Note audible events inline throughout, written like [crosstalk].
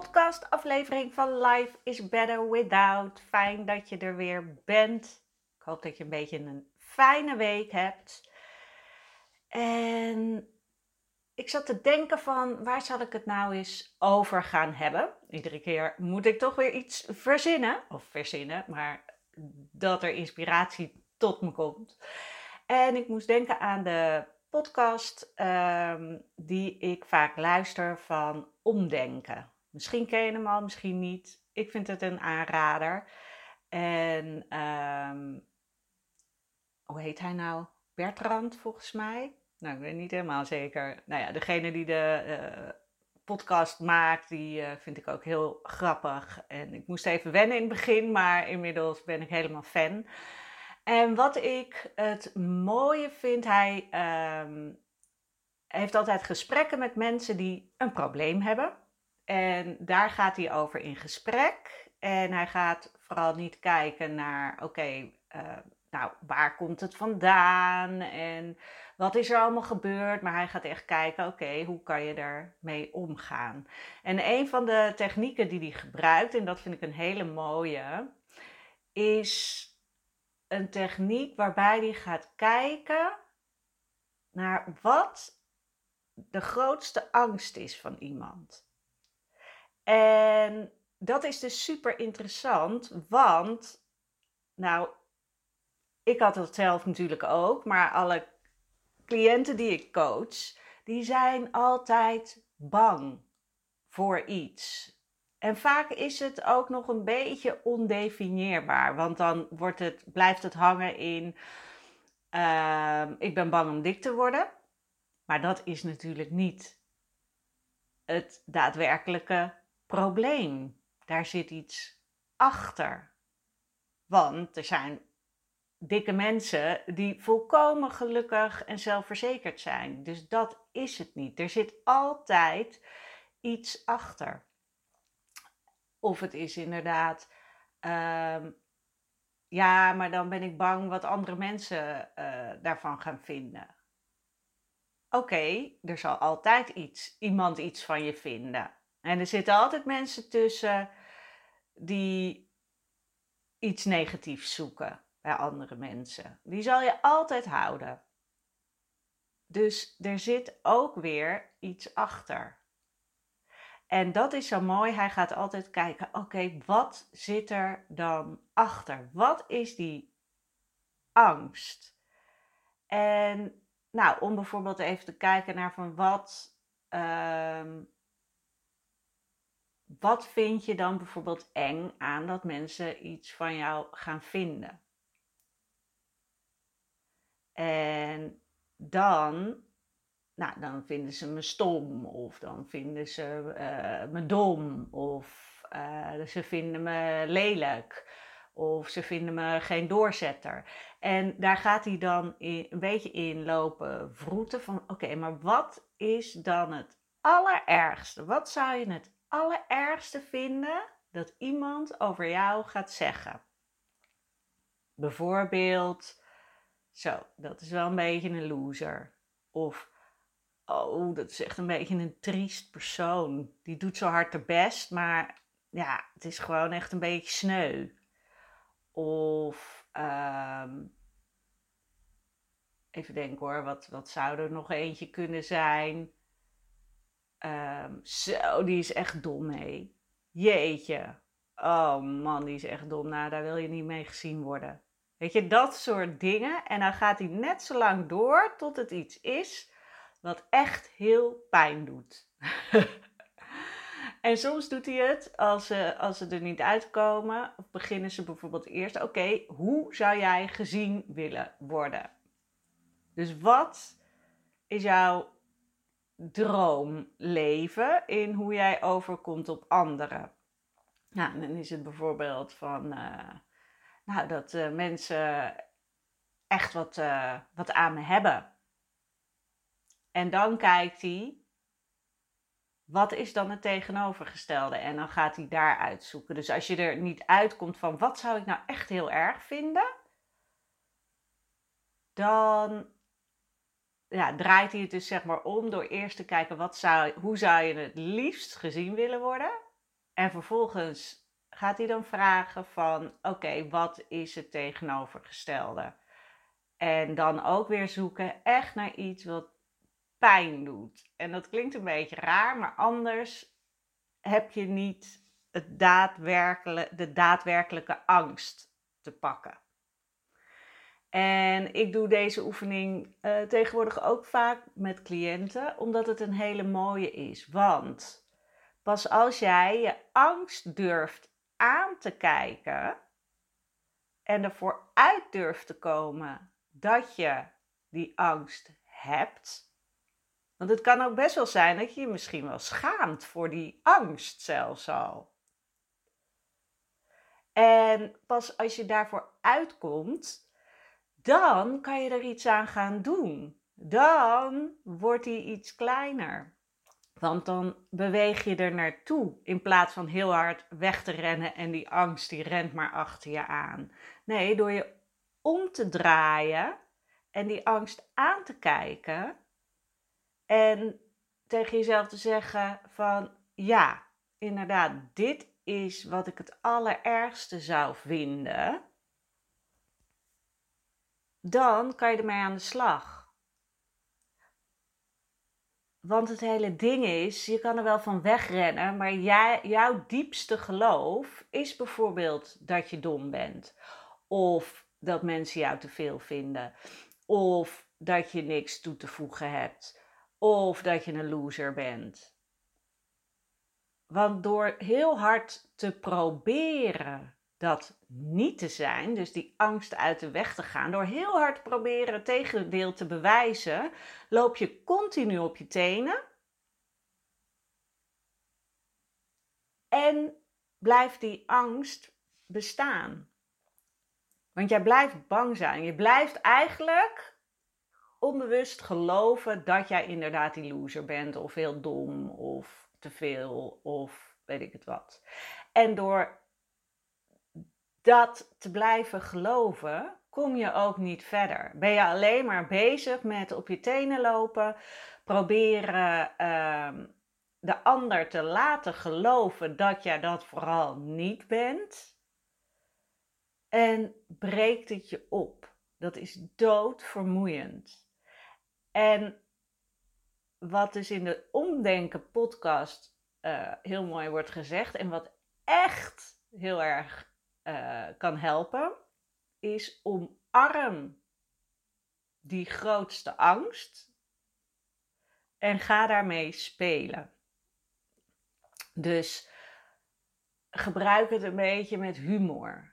podcast aflevering van Life is Better Without. Fijn dat je er weer bent. Ik hoop dat je een beetje een fijne week hebt. En ik zat te denken van waar zal ik het nou eens over gaan hebben? Iedere keer moet ik toch weer iets verzinnen. Of verzinnen, maar dat er inspiratie tot me komt. En ik moest denken aan de podcast um, die ik vaak luister van Omdenken. Misschien ken je hem al, misschien niet. Ik vind het een aanrader. En um, hoe heet hij nou? Bertrand, volgens mij. Nou, ik weet niet helemaal zeker. Nou ja, degene die de uh, podcast maakt, die uh, vind ik ook heel grappig. En ik moest even wennen in het begin, maar inmiddels ben ik helemaal fan. En wat ik het mooie vind, hij um, heeft altijd gesprekken met mensen die een probleem hebben. En daar gaat hij over in gesprek. En hij gaat vooral niet kijken naar, oké, uh, nou, waar komt het vandaan en wat is er allemaal gebeurd? Maar hij gaat echt kijken, oké, hoe kan je ermee omgaan? En een van de technieken die hij gebruikt, en dat vind ik een hele mooie, is een techniek waarbij hij gaat kijken naar wat de grootste angst is van iemand. En dat is dus super interessant, want, nou, ik had dat zelf natuurlijk ook, maar alle cliënten die ik coach, die zijn altijd bang voor iets. En vaak is het ook nog een beetje ondefinieerbaar, want dan wordt het, blijft het hangen in: uh, ik ben bang om dik te worden. Maar dat is natuurlijk niet het daadwerkelijke probleem. Daar zit iets achter. Want er zijn dikke mensen die volkomen gelukkig en zelfverzekerd zijn. Dus dat is het niet. Er zit altijd iets achter. Of het is inderdaad, uh, ja, maar dan ben ik bang wat andere mensen uh, daarvan gaan vinden. Oké, er zal altijd iets, iemand iets van je vinden. En er zitten altijd mensen tussen die iets negatiefs zoeken bij andere mensen. Die zal je altijd houden. Dus er zit ook weer iets achter. En dat is zo mooi. Hij gaat altijd kijken: oké, wat zit er dan achter? Wat is die angst? En nou, om bijvoorbeeld even te kijken naar van wat. Um, wat vind je dan bijvoorbeeld eng aan dat mensen iets van jou gaan vinden? En dan, nou, dan vinden ze me stom, of dan vinden ze uh, me dom, of uh, ze vinden me lelijk, of ze vinden me geen doorzetter. En daar gaat hij dan in, een beetje in lopen vroeten van, oké, maar wat is dan het allerergste? Wat zou je het allerergste vinden dat iemand over jou gaat zeggen? Bijvoorbeeld, zo, dat is wel een beetje een loser. Of, oh, dat is echt een beetje een triest persoon. Die doet zo hard haar best, maar ja, het is gewoon echt een beetje sneu. Of, um, even denken hoor, wat, wat zou er nog eentje kunnen zijn? Um, zo, die is echt dom mee. Jeetje. Oh man, die is echt dom. Nou, daar wil je niet mee gezien worden. Weet je, dat soort dingen. En dan gaat hij net zo lang door tot het iets is wat echt heel pijn doet. [laughs] en soms doet hij het als ze, als ze er niet uitkomen. Of beginnen ze bijvoorbeeld eerst: oké, hoe zou jij gezien willen worden? Dus wat is jouw droomleven in hoe jij overkomt op anderen? Nou, dan is het bijvoorbeeld van. Uh, nou, dat uh, mensen echt wat, uh, wat aan me hebben. En dan kijkt hij, wat is dan het tegenovergestelde? En dan gaat hij daar uitzoeken. Dus als je er niet uitkomt van, wat zou ik nou echt heel erg vinden? Dan ja, draait hij het dus zeg maar om door eerst te kijken, wat zou, hoe zou je het liefst gezien willen worden? En vervolgens gaat hij dan vragen van, oké, wat is het tegenovergestelde? En dan ook weer zoeken echt naar iets wat pijn doet. En dat klinkt een beetje raar, maar anders heb je niet het daadwerkelijke, de daadwerkelijke angst te pakken. En ik doe deze oefening uh, tegenwoordig ook vaak met cliënten, omdat het een hele mooie is. Want pas als jij je angst durft aan te kijken en ervoor uit durft te komen dat je die angst hebt, want het kan ook best wel zijn dat je je misschien wel schaamt voor die angst zelfs al. En pas als je daarvoor uitkomt, dan kan je er iets aan gaan doen. Dan wordt die iets kleiner. Want dan beweeg je er naartoe in plaats van heel hard weg te rennen en die angst die rent maar achter je aan. Nee, door je om te draaien en die angst aan te kijken, en tegen jezelf te zeggen van ja, inderdaad, dit is wat ik het allerergste zou vinden. Dan kan je ermee aan de slag. Want het hele ding is, je kan er wel van wegrennen, maar jij, jouw diepste geloof is bijvoorbeeld dat je dom bent. Of dat mensen jou te veel vinden. Of dat je niks toe te voegen hebt of dat je een loser bent. Want door heel hard te proberen dat niet te zijn, dus die angst uit de weg te gaan, door heel hard proberen het tegendeel te bewijzen, loop je continu op je tenen. En blijft die angst bestaan. Want jij blijft bang zijn. Je blijft eigenlijk onbewust geloven dat jij inderdaad die loser bent, of heel dom, of te veel, of weet ik het wat. En door dat te blijven geloven, kom je ook niet verder. Ben je alleen maar bezig met op je tenen lopen, proberen uh, de ander te laten geloven dat jij dat vooral niet bent. En breekt het je op. Dat is doodvermoeiend. En wat dus in de Omdenken podcast uh, heel mooi wordt gezegd en wat echt heel erg uh, kan helpen, is omarm die grootste angst en ga daarmee spelen. Dus gebruik het een beetje met humor.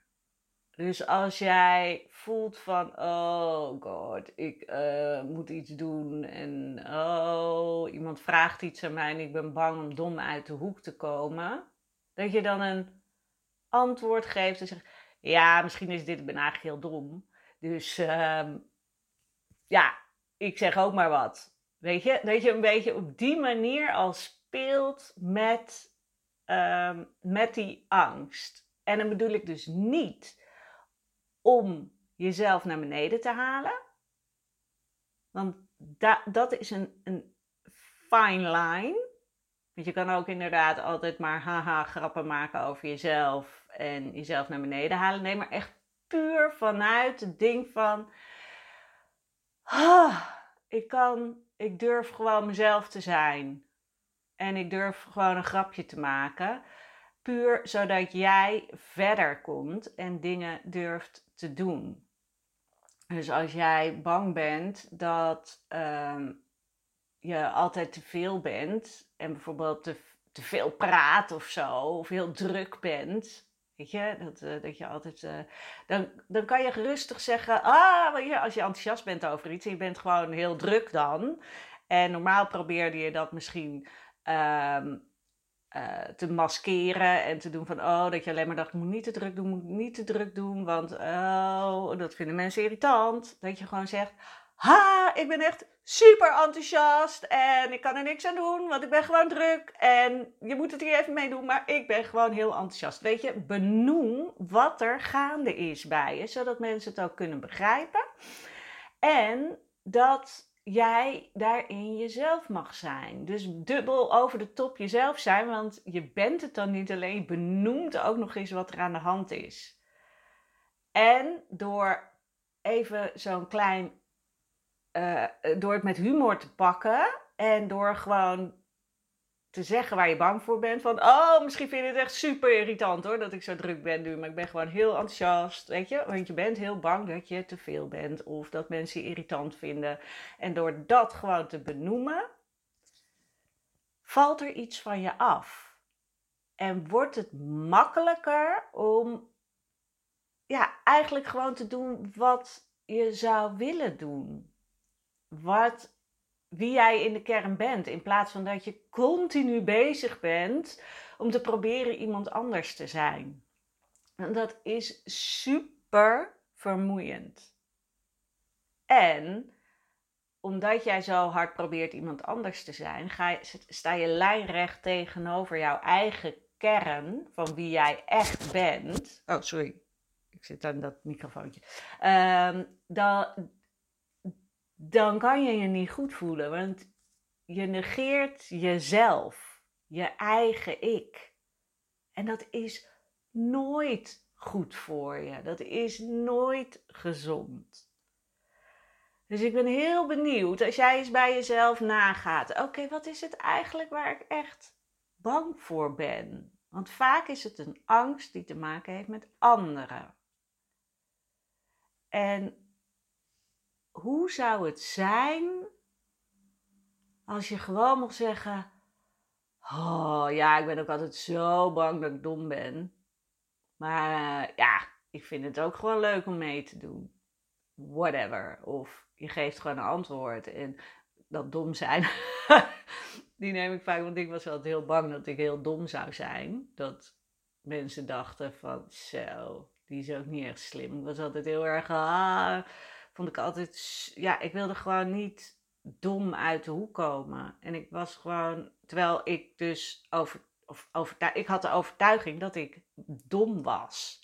Dus als jij voelt van, oh god, ik uh, moet iets doen en oh, iemand vraagt iets aan mij en ik ben bang om dom uit de hoek te komen, dat je dan een antwoord geeft en zegt, ja, misschien is dit, ik ben eigenlijk heel dom. Dus uh, ja, ik zeg ook maar wat. Weet je, dat je een beetje op die manier al speelt met, uh, met die angst. En dan bedoel ik dus niet om jezelf naar beneden te halen. Want da dat is een, een fine line. Want je kan ook inderdaad altijd maar haha grappen maken over jezelf en jezelf naar beneden halen. Nee, maar echt puur vanuit het ding van. Ah, ik kan, ik durf gewoon mezelf te zijn. En ik durf gewoon een grapje te maken. Puur zodat jij verder komt en dingen durft te doen. Dus als jij bang bent dat ehm, je altijd te veel bent en bijvoorbeeld te, te veel praat of zo, of heel druk bent, dat, eh, dat je altijd, uh, dan, dan kan je rustig zeggen, ah, als je enthousiast bent over iets en je bent gewoon heel druk dan, en normaal probeerde je dat misschien ehm, uh, te maskeren en te doen van, oh, dat je alleen maar dacht, moet niet te druk doen, moet niet te druk doen, want oh, dat vinden mensen irritant. Dat je gewoon zegt, ha, ik ben echt super enthousiast en ik kan er niks aan doen, want ik ben gewoon druk en je moet het hier even mee doen, maar ik ben gewoon heel enthousiast. Weet je, benoem wat er gaande is bij je, zodat mensen het ook kunnen begrijpen. En dat jij daarin jezelf mag zijn. Dus dubbel over de top jezelf zijn, want je bent het dan niet alleen, je benoemt ook nog eens wat er aan de hand is. En door even zo'n klein, uh, door het met humor te pakken en door gewoon te zeggen waar je bang voor bent. Van, oh, misschien vind je het echt super irritant hoor, dat ik zo druk ben nu. Maar ik ben gewoon heel enthousiast, weet je. Want je bent heel bang dat je te veel bent of dat mensen je irritant vinden. En door dat gewoon te benoemen, valt er iets van je af. En wordt het makkelijker om, ja, eigenlijk gewoon te doen wat je zou willen doen. Wat wie jij in de kern bent. In plaats van dat je continu bezig bent om te proberen iemand anders te zijn. En dat is super vermoeiend. En omdat jij zo hard probeert iemand anders te zijn, ga je, sta je lijnrecht tegenover jouw eigen kern van wie jij echt bent. Oh, sorry. Ik zit aan dat microfoontje. Um, dan, dan kan je je niet goed voelen. Want je negeert jezelf, je eigen ik. En dat is nooit goed voor je. Dat is nooit gezond. Dus ik ben heel benieuwd als jij eens bij jezelf nagaat. Oké, wat is het eigenlijk waar ik echt bang voor ben? Want vaak is het een angst die te maken heeft met anderen. En hoe zou het zijn als je gewoon mocht zeggen: Oh ja, ik ben ook altijd zo bang dat ik dom ben. Maar uh, ja, ik vind het ook gewoon leuk om mee te doen. Whatever. Of je geeft gewoon een antwoord. En dat dom zijn, [laughs] die neem ik vaak, want ik was altijd heel bang dat ik heel dom zou zijn. Dat mensen dachten van, zo, die is ook niet echt slim. Ik was altijd heel erg, ah, vond ik altijd, ja, ik wilde gewoon niet dom uit de hoek komen. En ik was gewoon, terwijl ik dus over, of overtuig, ik had de overtuiging dat ik dom was.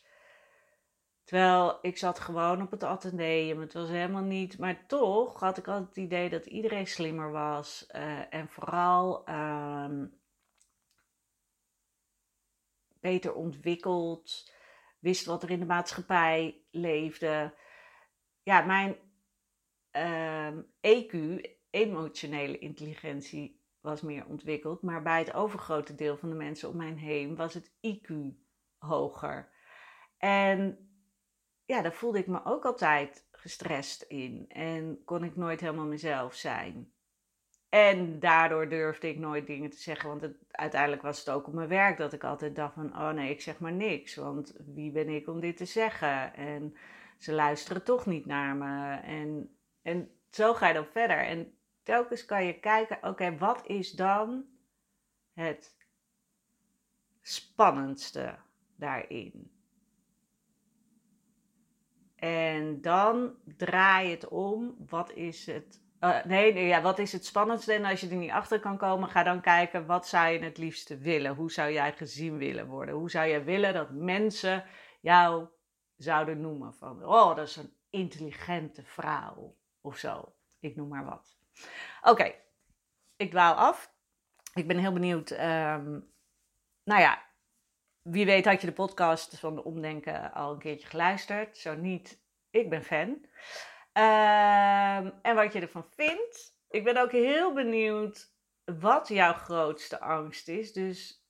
Terwijl ik zat gewoon op het ateneum, het was helemaal niet, maar toch had ik altijd het idee dat iedereen slimmer was. Uh, en vooral uh, beter ontwikkeld, wist wat er in de maatschappij leefde ja, mijn EQ, ehm, emotionele intelligentie, was meer ontwikkeld. Maar bij het overgrote deel van de mensen om mij heen was het IQ hoger. En ja, daar voelde ik me ook altijd gestrest in. En kon ik nooit helemaal mezelf zijn. En daardoor durfde ik nooit dingen te zeggen. Want uiteindelijk was het ook op mijn werk dat ik altijd dacht van... Oh nee, ik zeg maar niks. Want wie ben ik om dit te zeggen? En ze luisteren toch niet naar me. En, en zo ga je dan verder. En telkens kan je kijken, oké, wat is dan het spannendste daarin? En dan draai je het om. Wat is het. Uh, nee, nee ja, wat is het spannendste? En als je er niet achter kan komen, ga dan kijken wat zou je het liefste willen? Hoe zou jij gezien willen worden? Hoe zou je willen dat mensen jou zouden noemen. Van, oh, dat is een intelligente vrouw of zo. Ik noem maar wat. Oké, ik dwaal af. Ik ben heel benieuwd. Um, nou ja, wie weet had je de podcast van de Omdenken al een keertje geluisterd. Zo niet, ik ben fan. Um, en wat je ervan vindt. Ik ben ook heel benieuwd wat jouw grootste angst is. Dus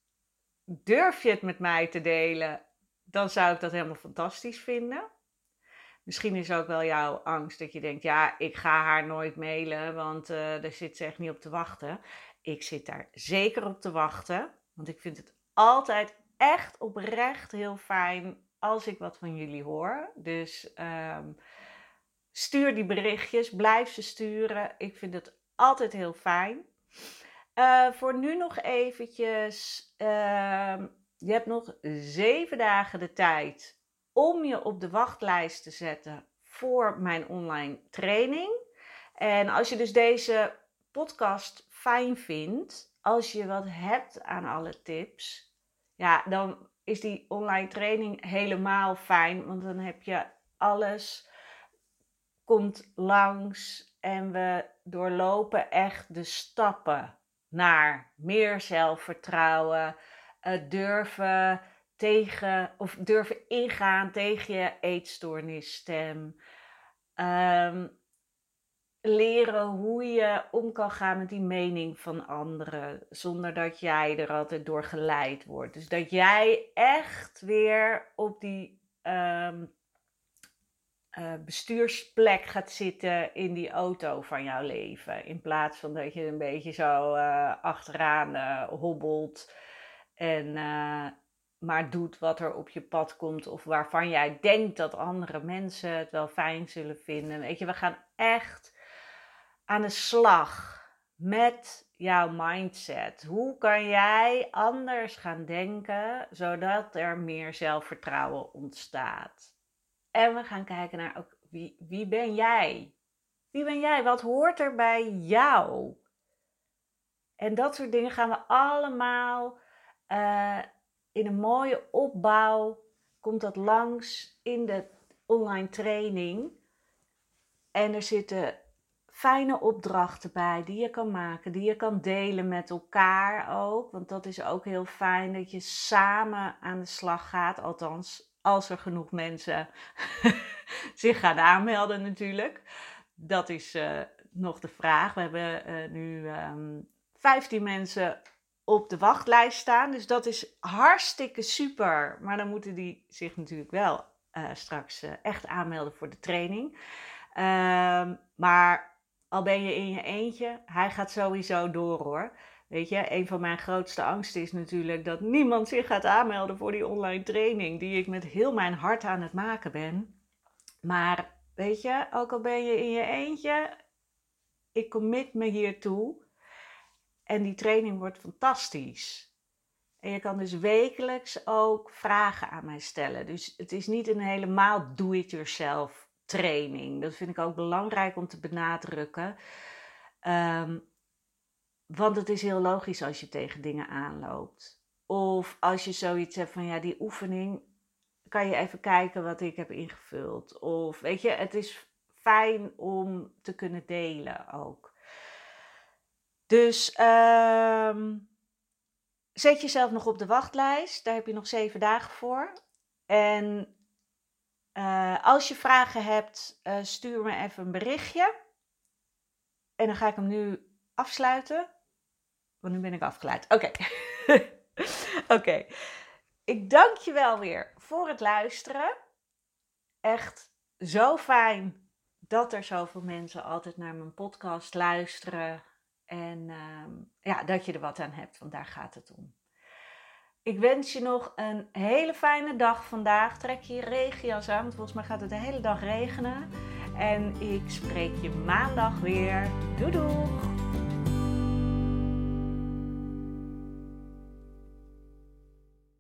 durf je het met mij te delen dan zou ik dat helemaal fantastisch vinden. Misschien is ook wel jouw angst dat je denkt, ja, ik ga haar nooit mailen, want uh, daar zit ze echt niet op te wachten. Ik zit daar zeker op te wachten, want ik vind het altijd echt oprecht heel fijn als ik wat van jullie hoor. Dus um, stuur die berichtjes, blijf ze sturen. Ik vind het altijd heel fijn. Uh, voor nu nog eventjes, uh, je hebt nog zeven dagen de tijd om je op de wachtlijst te zetten voor mijn online training. En als je dus deze podcast fijn vindt, als je wat hebt aan alle tips, ja, dan is die online training helemaal fijn, want dan heb je alles komt langs en we doorlopen echt de stappen naar meer zelfvertrouwen, durven tegen of durven ingaan tegen je eetstoornisstem. Um, leren hoe je om kan gaan met die mening van anderen, zonder dat jij er altijd door geleid wordt. Dus dat jij echt weer op die um, uh, bestuursplek gaat zitten in die auto van jouw leven. In plaats van dat je een beetje zo uh, achteraan hobbelt en maar doet wat er op je pad komt of waarvan jij denkt dat andere mensen het wel fijn zullen vinden. Weet je, we gaan echt aan de slag met jouw mindset. Hoe kan jij anders gaan denken zodat er meer zelfvertrouwen ontstaat? En we gaan kijken naar ook wie, wie ben jij? Wie ben jij? Wat hoort er bij jou? En dat soort dingen gaan we allemaal uh, in een mooie opbouw. Komt dat langs in de online training. En er zitten fijne opdrachten bij die je kan maken, die je kan delen met elkaar ook. Want dat is ook heel fijn dat je samen aan de slag gaat. Althans, als er genoeg mensen [laughs] zich gaan aanmelden natuurlijk. Dat is uh, nog de vraag. We hebben uh, nu um, ehm, 15 mensen op de wachtlijst staan. Dus dat is hartstikke super. Maar dan moeten die zich natuurlijk wel uh, straks echt aanmelden voor de training. Ehm, maar al ben je in je eentje, hij gaat sowieso door hoor. Weet je, een van mijn grootste angsten is natuurlijk dat niemand zich gaat aanmelden voor die online training die ik met heel mijn hart aan het maken ben. Maar weet je, ook al ben je in je eentje, ik commit me hiertoe. En die training wordt fantastisch. En je kan dus wekelijks ook vragen aan mij stellen. Dus het is niet een helemaal do-it-yourself training. Dat vind ik ook belangrijk om te benadrukken. Um, want het is heel logisch als je tegen dingen aanloopt. Of als je zoiets hebt van ja, die oefening, kan je even kijken wat ik heb ingevuld. Of weet je, het is fijn om te kunnen delen ook. Dus um, zet jezelf nog op de wachtlijst. Daar heb je nog zeven dagen voor. En uh, als je vragen hebt, uh, stuur me even een berichtje. En dan ga ik hem nu afsluiten. Want nu ben ik afgeleid. Oké. [laughs] Oké. Ik dank je wel weer voor het luisteren. Echt zo fijn dat er zoveel mensen altijd naar mijn podcast luisteren. En uh, ja, dat je er wat aan hebt, want daar gaat het om. Ik wens je nog een hele fijne dag vandaag. Trek je regenjas aan, want volgens mij gaat het de hele dag regenen. En ik spreek je maandag weer. Doei!